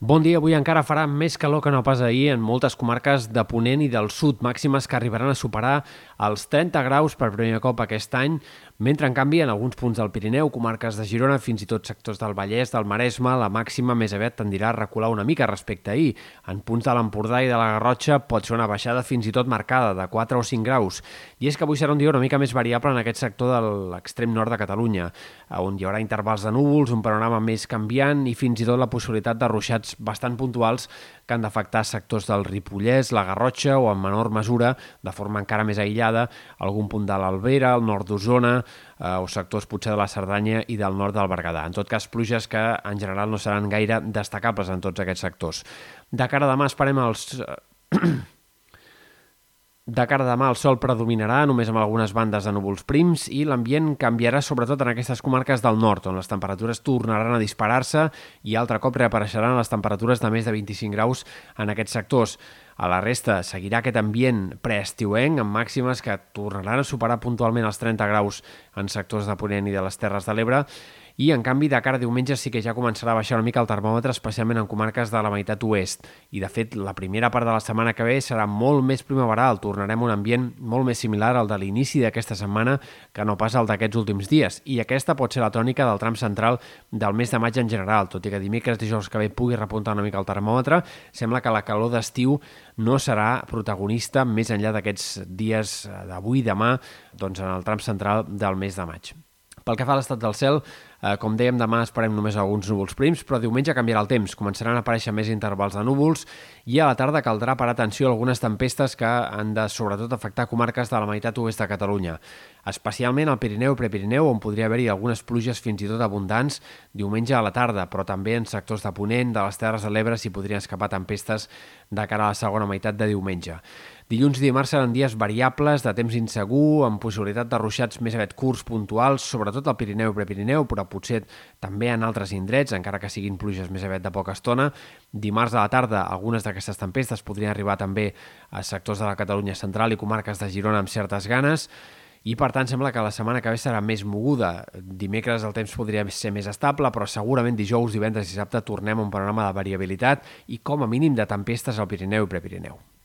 Bon dia, avui encara farà més calor que no pas ahir en moltes comarques de Ponent i del Sud, màximes que arribaran a superar els 30 graus per primer cop aquest any, mentre en canvi en alguns punts del Pirineu, comarques de Girona, fins i tot sectors del Vallès, del Maresme, la màxima més aviat tendirà a recular una mica respecte a ahir. En punts de l'Empordà i de la Garrotxa pot ser una baixada fins i tot marcada, de 4 o 5 graus. I és que avui serà un dia una mica més variable en aquest sector de l'extrem nord de Catalunya, on hi haurà intervals de núvols, un panorama més canviant i fins i tot la possibilitat de ruixats fets bastant puntuals que han d'afectar sectors del Ripollès, la Garrotxa o en menor mesura, de forma encara més aïllada, algun punt de l'Albera, el nord d'Osona eh, o sectors potser de la Cerdanya i del nord del Berguedà. En tot cas, pluges que en general no seran gaire destacables en tots aquests sectors. De cara a demà esperem els... De cara a demà el sol predominarà només amb algunes bandes de núvols prims i l'ambient canviarà sobretot en aquestes comarques del nord, on les temperatures tornaran a disparar-se i altre cop reapareixeran les temperatures de més de 25 graus en aquests sectors. A la resta seguirà aquest ambient preestiuenc amb màximes que tornaran a superar puntualment els 30 graus en sectors de Ponent i de les Terres de l'Ebre i en canvi de cara a diumenge sí que ja començarà a baixar una mica el termòmetre, especialment en comarques de la meitat oest. I de fet, la primera part de la setmana que ve serà molt més primaveral, tornarem a un ambient molt més similar al de l'inici d'aquesta setmana que no pas al d'aquests últims dies. I aquesta pot ser la tònica del tram central del mes de maig en general, tot i que dimecres, dijous que ve pugui repuntar una mica el termòmetre, sembla que la calor d'estiu no serà protagonista més enllà d'aquests dies d'avui, demà, doncs en el tram central del mes de maig. Pel que fa a l'estat del cel, Eh, com dèiem, demà esperem només alguns núvols prims, però diumenge canviarà el temps. Començaran a aparèixer més intervals de núvols i a la tarda caldrà parar atenció a algunes tempestes que han de sobretot afectar comarques de la meitat oest de Catalunya, especialment al Pirineu i Prepirineu, on podria haver-hi algunes pluges fins i tot abundants diumenge a la tarda, però també en sectors de Ponent, de les Terres de l'Ebre, s'hi podrien escapar tempestes de cara a la segona meitat de diumenge. Dilluns i dimarts seran dies variables, de temps insegur, amb possibilitat de ruixats més aviat curts puntuals, sobretot al Pirineu i Prepirineu, però potser també en altres indrets, encara que siguin pluges més aviat de poca estona. Dimarts a la tarda, algunes d'aquestes tempestes podrien arribar també a sectors de la Catalunya central i comarques de Girona amb certes ganes, i per tant sembla que la setmana que ve serà més moguda. Dimecres el temps podria ser més estable, però segurament dijous, divendres i dissabte tornem a un panorama de variabilitat i com a mínim de tempestes al Pirineu i Prepirineu.